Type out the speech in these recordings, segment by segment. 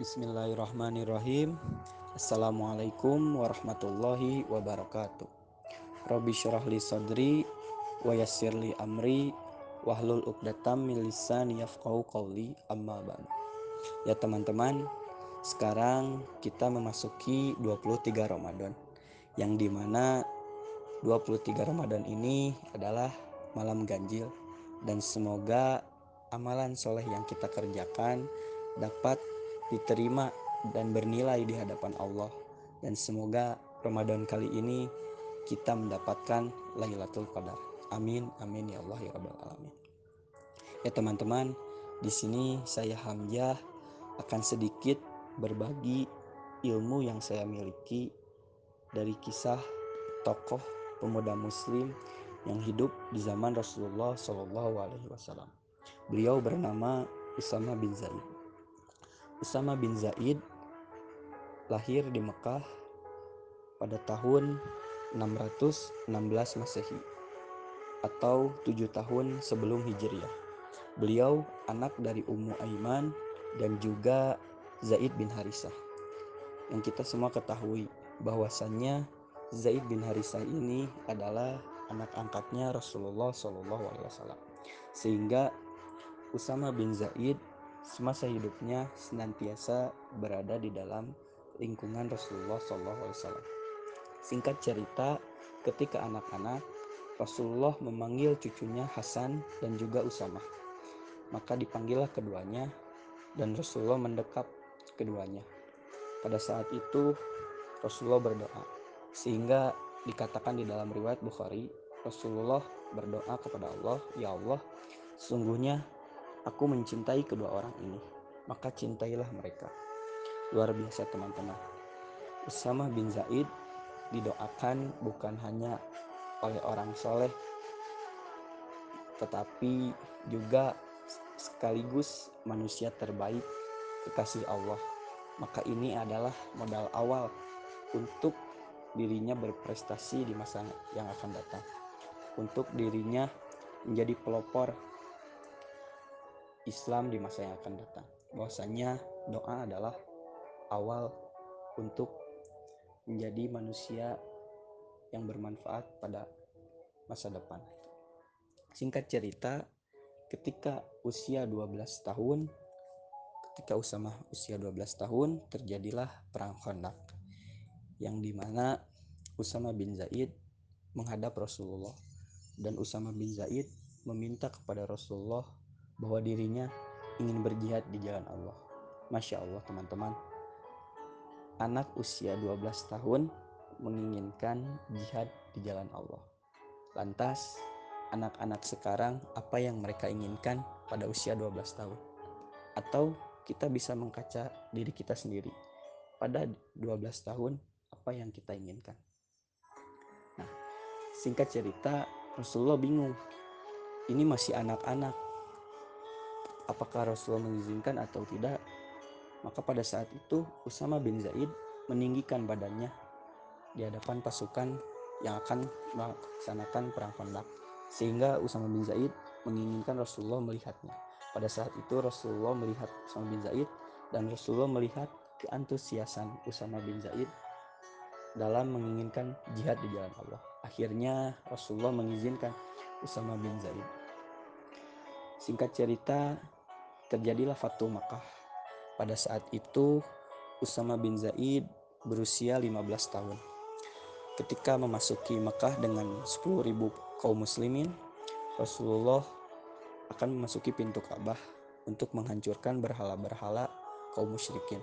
Bismillahirrahmanirrahim. Assalamualaikum warahmatullahi wabarakatuh. Robi syurahli sadri wa yassirli amri wahlul uqdatam min lisani yafqahu qawli amma ba'du. Ya teman-teman, sekarang kita memasuki 23 Ramadan yang di mana 23 Ramadan ini adalah malam ganjil dan semoga amalan soleh yang kita kerjakan dapat diterima dan bernilai di hadapan Allah dan semoga Ramadan kali ini kita mendapatkan Lailatul Qadar. Amin amin ya Allah ya rabbal alamin. Ya teman-teman, di sini saya Hamzah akan sedikit berbagi ilmu yang saya miliki dari kisah tokoh pemuda muslim yang hidup di zaman Rasulullah Shallallahu. Beliau bernama Usama bin Zaid. Usama bin Zaid lahir di Mekah pada tahun 616 Masehi atau tujuh tahun sebelum Hijriah. Beliau anak dari Ummu Aiman dan juga Zaid bin Harisah. Yang kita semua ketahui bahwasannya Zaid bin Harisah ini adalah anak angkatnya Rasulullah Shallallahu. Sehingga Usama bin Zaid semasa hidupnya senantiasa berada di dalam lingkungan Rasulullah SAW. Singkat cerita, ketika anak-anak, Rasulullah memanggil cucunya Hasan dan juga Usama. Maka dipanggillah keduanya dan Rasulullah mendekap keduanya. Pada saat itu Rasulullah berdoa sehingga dikatakan di dalam riwayat Bukhari Rasulullah berdoa kepada Allah, "Ya Allah, sungguhnya Aku mencintai kedua orang ini, maka cintailah mereka. Luar biasa teman-teman. Usama bin Zaid didoakan bukan hanya oleh orang soleh, tetapi juga sekaligus manusia terbaik kekasih Allah. Maka ini adalah modal awal untuk dirinya berprestasi di masa yang akan datang. Untuk dirinya menjadi pelopor Islam di masa yang akan datang. Bahwasanya doa adalah awal untuk menjadi manusia yang bermanfaat pada masa depan. Singkat cerita, ketika usia 12 tahun, ketika Usama usia 12 tahun, terjadilah perang Khandaq yang di mana Usama bin Zaid menghadap Rasulullah dan Usama bin Zaid meminta kepada Rasulullah bahwa dirinya ingin berjihad di jalan Allah. Masya Allah teman-teman. Anak usia 12 tahun menginginkan jihad di jalan Allah. Lantas, anak-anak sekarang apa yang mereka inginkan pada usia 12 tahun? Atau kita bisa mengkaca diri kita sendiri. Pada 12 tahun, apa yang kita inginkan? Nah, singkat cerita, Rasulullah bingung. Ini masih anak-anak, apakah Rasulullah mengizinkan atau tidak maka pada saat itu Usama bin Zaid meninggikan badannya di hadapan pasukan yang akan melaksanakan perang Khandaq sehingga Usama bin Zaid menginginkan Rasulullah melihatnya pada saat itu Rasulullah melihat Usama bin Zaid dan Rasulullah melihat keantusiasan Usama bin Zaid dalam menginginkan jihad di jalan Allah. Akhirnya Rasulullah mengizinkan Usama bin Zaid. Singkat cerita, terjadilah Fatu Makkah. Pada saat itu Usama bin Zaid berusia 15 tahun. Ketika memasuki Makkah dengan 10.000 kaum muslimin, Rasulullah akan memasuki pintu Ka'bah untuk menghancurkan berhala-berhala kaum musyrikin.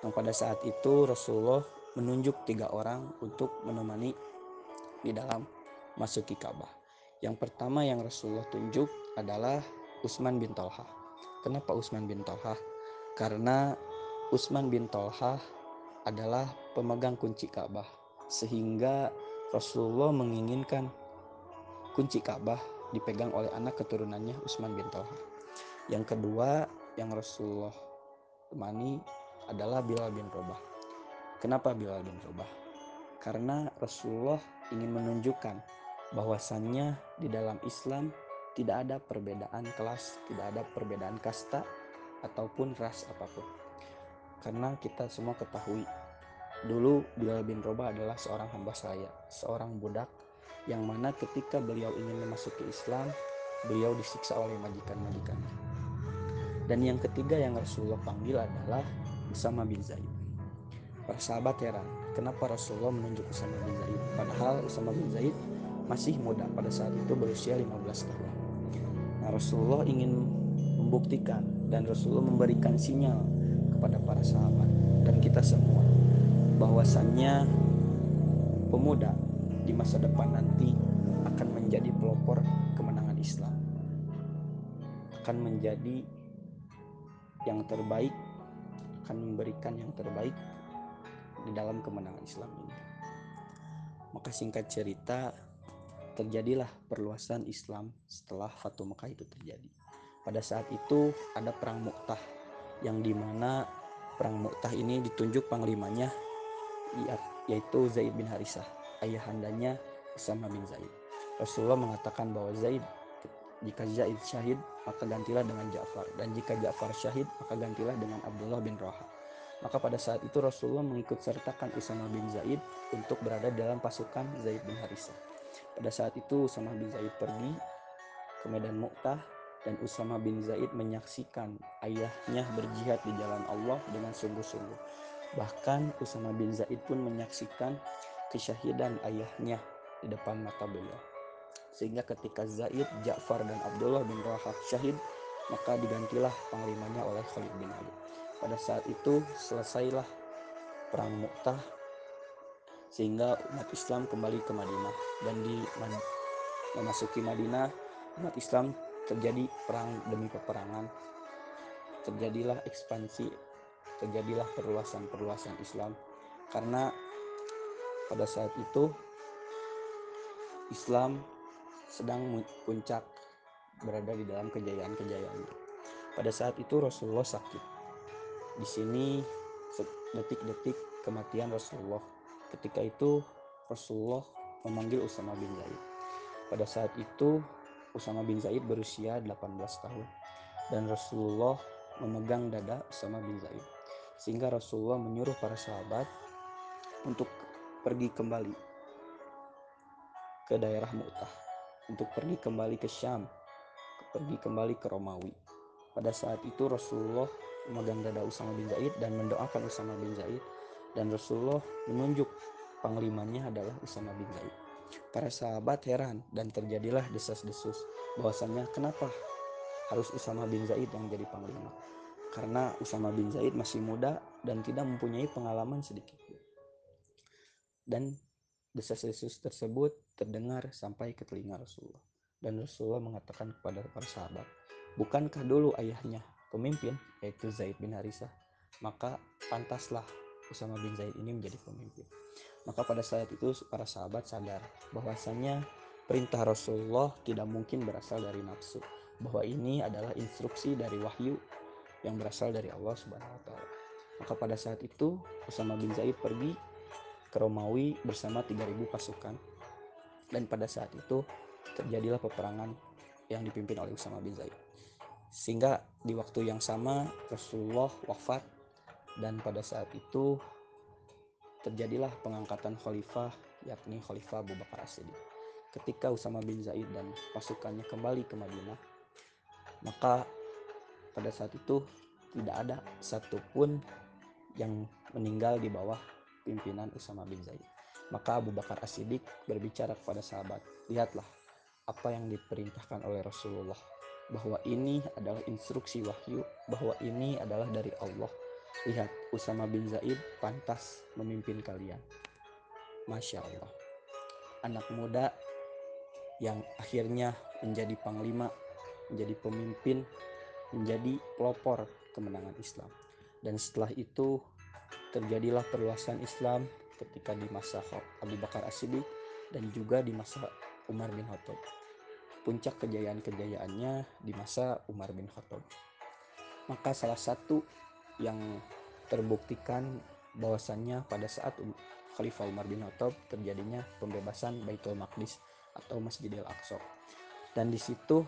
Yang pada saat itu Rasulullah menunjuk tiga orang untuk menemani di dalam masuki Ka'bah. Yang pertama yang Rasulullah tunjuk adalah Utsman bin Talha. Kenapa Utsman bin Talha? Karena Utsman bin Talha adalah pemegang kunci Ka'bah sehingga Rasulullah menginginkan kunci Ka'bah dipegang oleh anak keturunannya Utsman bin Talha. Yang kedua yang Rasulullah temani adalah Bilal bin Rabah. Kenapa Bilal bin Rabah? Karena Rasulullah ingin menunjukkan bahwasannya di dalam Islam tidak ada perbedaan kelas, tidak ada perbedaan kasta ataupun ras apa pun. karena kita semua ketahui dulu Bilal bin Robah adalah seorang hamba saya seorang budak yang mana ketika beliau ingin memasuki Islam beliau disiksa oleh majikan-majikannya dan yang ketiga yang Rasulullah panggil adalah Usama bin Zaid. Para sahabat heran kenapa Rasulullah menunjuk Usama bin Zaid? Padahal Usama bin Zaid masih muda pada saat itu berusia 15 tahun nah Rasulullah ingin membuktikan dan Rasulullah memberikan sinyal kepada para sahabat dan kita semua bahwasannya pemuda di masa depan nanti akan menjadi pelopor kemenangan Islam. Akan menjadi yang terbaik akan memberikan yang terbaik di dalam kemenangan Islam ini. Maka singkat cerita terjadilah perluasan Islam setelah Fatu Mekah itu terjadi. Pada saat itu ada perang Mu'tah yang di mana perang Mu'tah ini ditunjuk panglimanya yaitu Zaid bin Harisah ayahandanya Usama bin Zaid. Rasulullah mengatakan bahwa Zaid jika Zaid syahid maka gantilah dengan Ja'far. Dan jika Ja'far syahid maka gantilah dengan Abdullah bin Roha. Maka pada saat itu Rasulullah mengikut sertakan Usama bin Zaid untuk berada dalam pasukan Zaid bin Harisah pada saat itu Usama bin Zaid pergi ke medan Mu'tah dan Usama bin Zaid menyaksikan ayahnya berjihad di jalan Allah dengan sungguh-sungguh. Bahkan Usama bin Zaid pun menyaksikan kesyahidan ayahnya di depan mata beliau. Sehingga ketika Zaid, Ja'far dan Abdullah bin Rawah syahid, maka digantilah panglimanya oleh Khalid bin Ali. Pada saat itu selesailah perang Mu'tah sehingga umat Islam kembali ke Madinah dan di memasuki Madinah umat Islam terjadi perang demi peperangan terjadilah ekspansi terjadilah perluasan-perluasan Islam karena pada saat itu Islam sedang puncak berada di dalam kejayaan-kejayaan. Pada saat itu Rasulullah sakit. Di sini detik-detik kematian Rasulullah. Ketika itu Rasulullah memanggil Usama bin Zaid. Pada saat itu Usama bin Zaid berusia 18 tahun dan Rasulullah memegang dada Usama bin Zaid. Sehingga Rasulullah menyuruh para sahabat untuk pergi kembali ke daerah Mu'tah, untuk pergi kembali ke Syam, pergi kembali ke Romawi. Pada saat itu Rasulullah memegang dada Usama bin Zaid dan mendoakan Usama bin Zaid dan Rasulullah menunjuk panglimanya adalah Usama bin Zaid. Para sahabat heran dan terjadilah desas-desus bahwasanya kenapa harus Usama bin Zaid yang jadi panglima. Karena Usama bin Zaid masih muda dan tidak mempunyai pengalaman sedikit. Dan desas-desus tersebut terdengar sampai ke telinga Rasulullah. Dan Rasulullah mengatakan kepada para sahabat, bukankah dulu ayahnya pemimpin yaitu Zaid bin Harisah? Maka pantaslah Usama bin Zaid ini menjadi pemimpin. Maka pada saat itu para sahabat sadar bahwasanya perintah Rasulullah tidak mungkin berasal dari nafsu, bahwa ini adalah instruksi dari wahyu yang berasal dari Allah Subhanahu wa taala. Maka pada saat itu Usama bin Zaid pergi ke Romawi bersama 3000 pasukan. Dan pada saat itu terjadilah peperangan yang dipimpin oleh Usama bin Zaid. Sehingga di waktu yang sama Rasulullah wafat dan pada saat itu terjadilah pengangkatan khalifah yakni khalifah Abu Bakar As-Siddiq. Ketika Usama bin Zaid dan pasukannya kembali ke Madinah, maka pada saat itu tidak ada satupun yang meninggal di bawah pimpinan Usama bin Zaid. Maka Abu Bakar As-Siddiq berbicara kepada sahabat, lihatlah apa yang diperintahkan oleh Rasulullah bahwa ini adalah instruksi wahyu, bahwa ini adalah dari Allah Lihat, Usama bin Zaid pantas memimpin kalian. Masya Allah. Anak muda yang akhirnya menjadi panglima, menjadi pemimpin, menjadi pelopor kemenangan Islam. Dan setelah itu terjadilah perluasan Islam ketika di masa Abu Bakar As-Siddiq dan juga di masa Umar bin Khattab. Puncak kejayaan-kejayaannya di masa Umar bin Khattab. Maka salah satu yang terbuktikan bahwasannya pada saat um, Khalifah Umar bin Khattab terjadinya pembebasan Baitul Maqdis atau Masjidil Aqsa. Dan di situ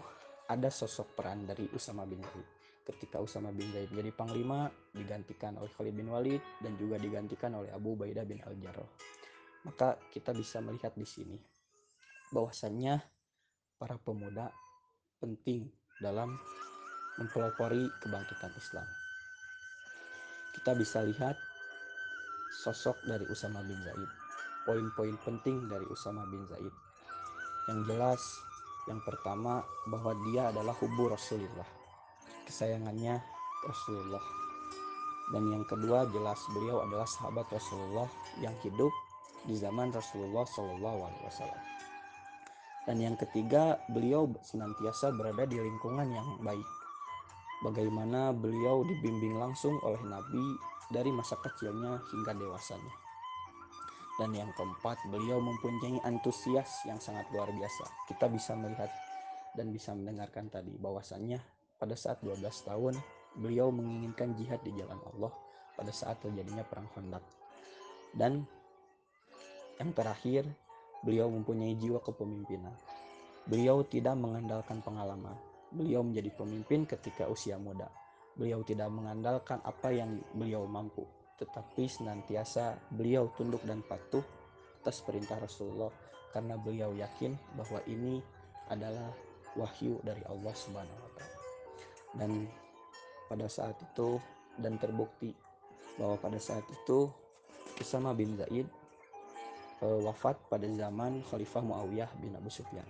ada sosok peran dari Usama bin Zaid. ketika Usama bin Zaid jadi panglima digantikan oleh Khalid bin Walid dan juga digantikan oleh Abu Ubaidah bin Al-Jarrah. Maka kita bisa melihat di sini bahwasannya para pemuda penting dalam mempelopori kebangkitan Islam. Kita bisa lihat sosok dari Usama bin Zaid, poin-poin penting dari Usama bin Zaid. Yang jelas, yang pertama bahwa dia adalah hubu Rasulullah, kesayangannya Rasulullah. Dan yang kedua jelas beliau adalah sahabat Rasulullah yang hidup di zaman Rasulullah Shallallahu Alaihi Wasallam. Dan yang ketiga beliau senantiasa berada di lingkungan yang baik. Bagaimana beliau dibimbing langsung oleh Nabi dari masa kecilnya hingga dewasanya. Dan yang keempat, beliau mempunyai antusias yang sangat luar biasa. Kita bisa melihat dan bisa mendengarkan tadi bahwasannya pada saat 12 tahun beliau menginginkan jihad di jalan Allah pada saat terjadinya perang Khandaq. Dan yang terakhir, beliau mempunyai jiwa kepemimpinan. Beliau tidak mengandalkan pengalaman. Beliau menjadi pemimpin ketika usia muda Beliau tidak mengandalkan apa yang beliau mampu, tetapi senantiasa beliau tunduk dan patuh atas perintah Rasulullah karena beliau yakin bahwa ini adalah wahyu dari Allah Subhanahu wa taala. Dan pada saat itu dan terbukti bahwa pada saat itu Usama bin Zaid e, wafat pada zaman Khalifah Muawiyah bin Abu Sufyan.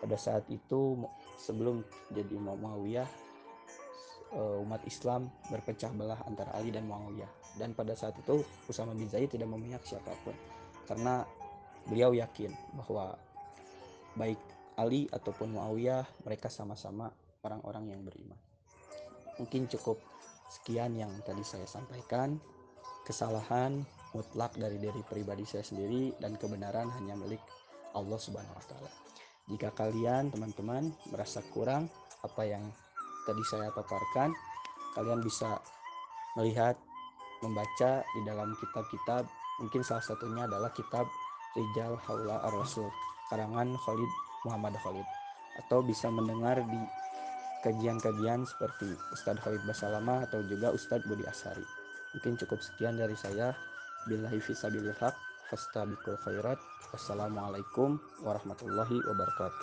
Pada saat itu sebelum jadi Muawiyah uh, umat Islam berpecah belah antara Ali dan Muawiyah. Dan pada saat itu Usama bin Zaid tidak memihak siapa pun. Karena beliau yakin bahwa baik Ali ataupun Muawiyah mereka sama-sama orang-orang yang beriman. Mungkin cukup sekian yang tadi saya sampaikan. Kesalahan mutlak dari diri pribadi saya sendiri dan kebenaran hanya milik Allah Subhanahu wa taala. Jika kalian teman-teman merasa kurang apa yang tadi saya paparkan kalian bisa melihat membaca di dalam kitab-kitab. Mungkin salah satunya adalah kitab Rijal Haula Ar-Rasul karangan Khalid Muhammad Khalid. Atau bisa mendengar di kajian-kajian seperti Ustadz Khalid Basalama atau juga Ustadz Budi Asari. Mungkin cukup sekian dari saya. Billahi fisabilil fastabiqul khairat. Wassalamualaikum warahmatullahi wabarakatuh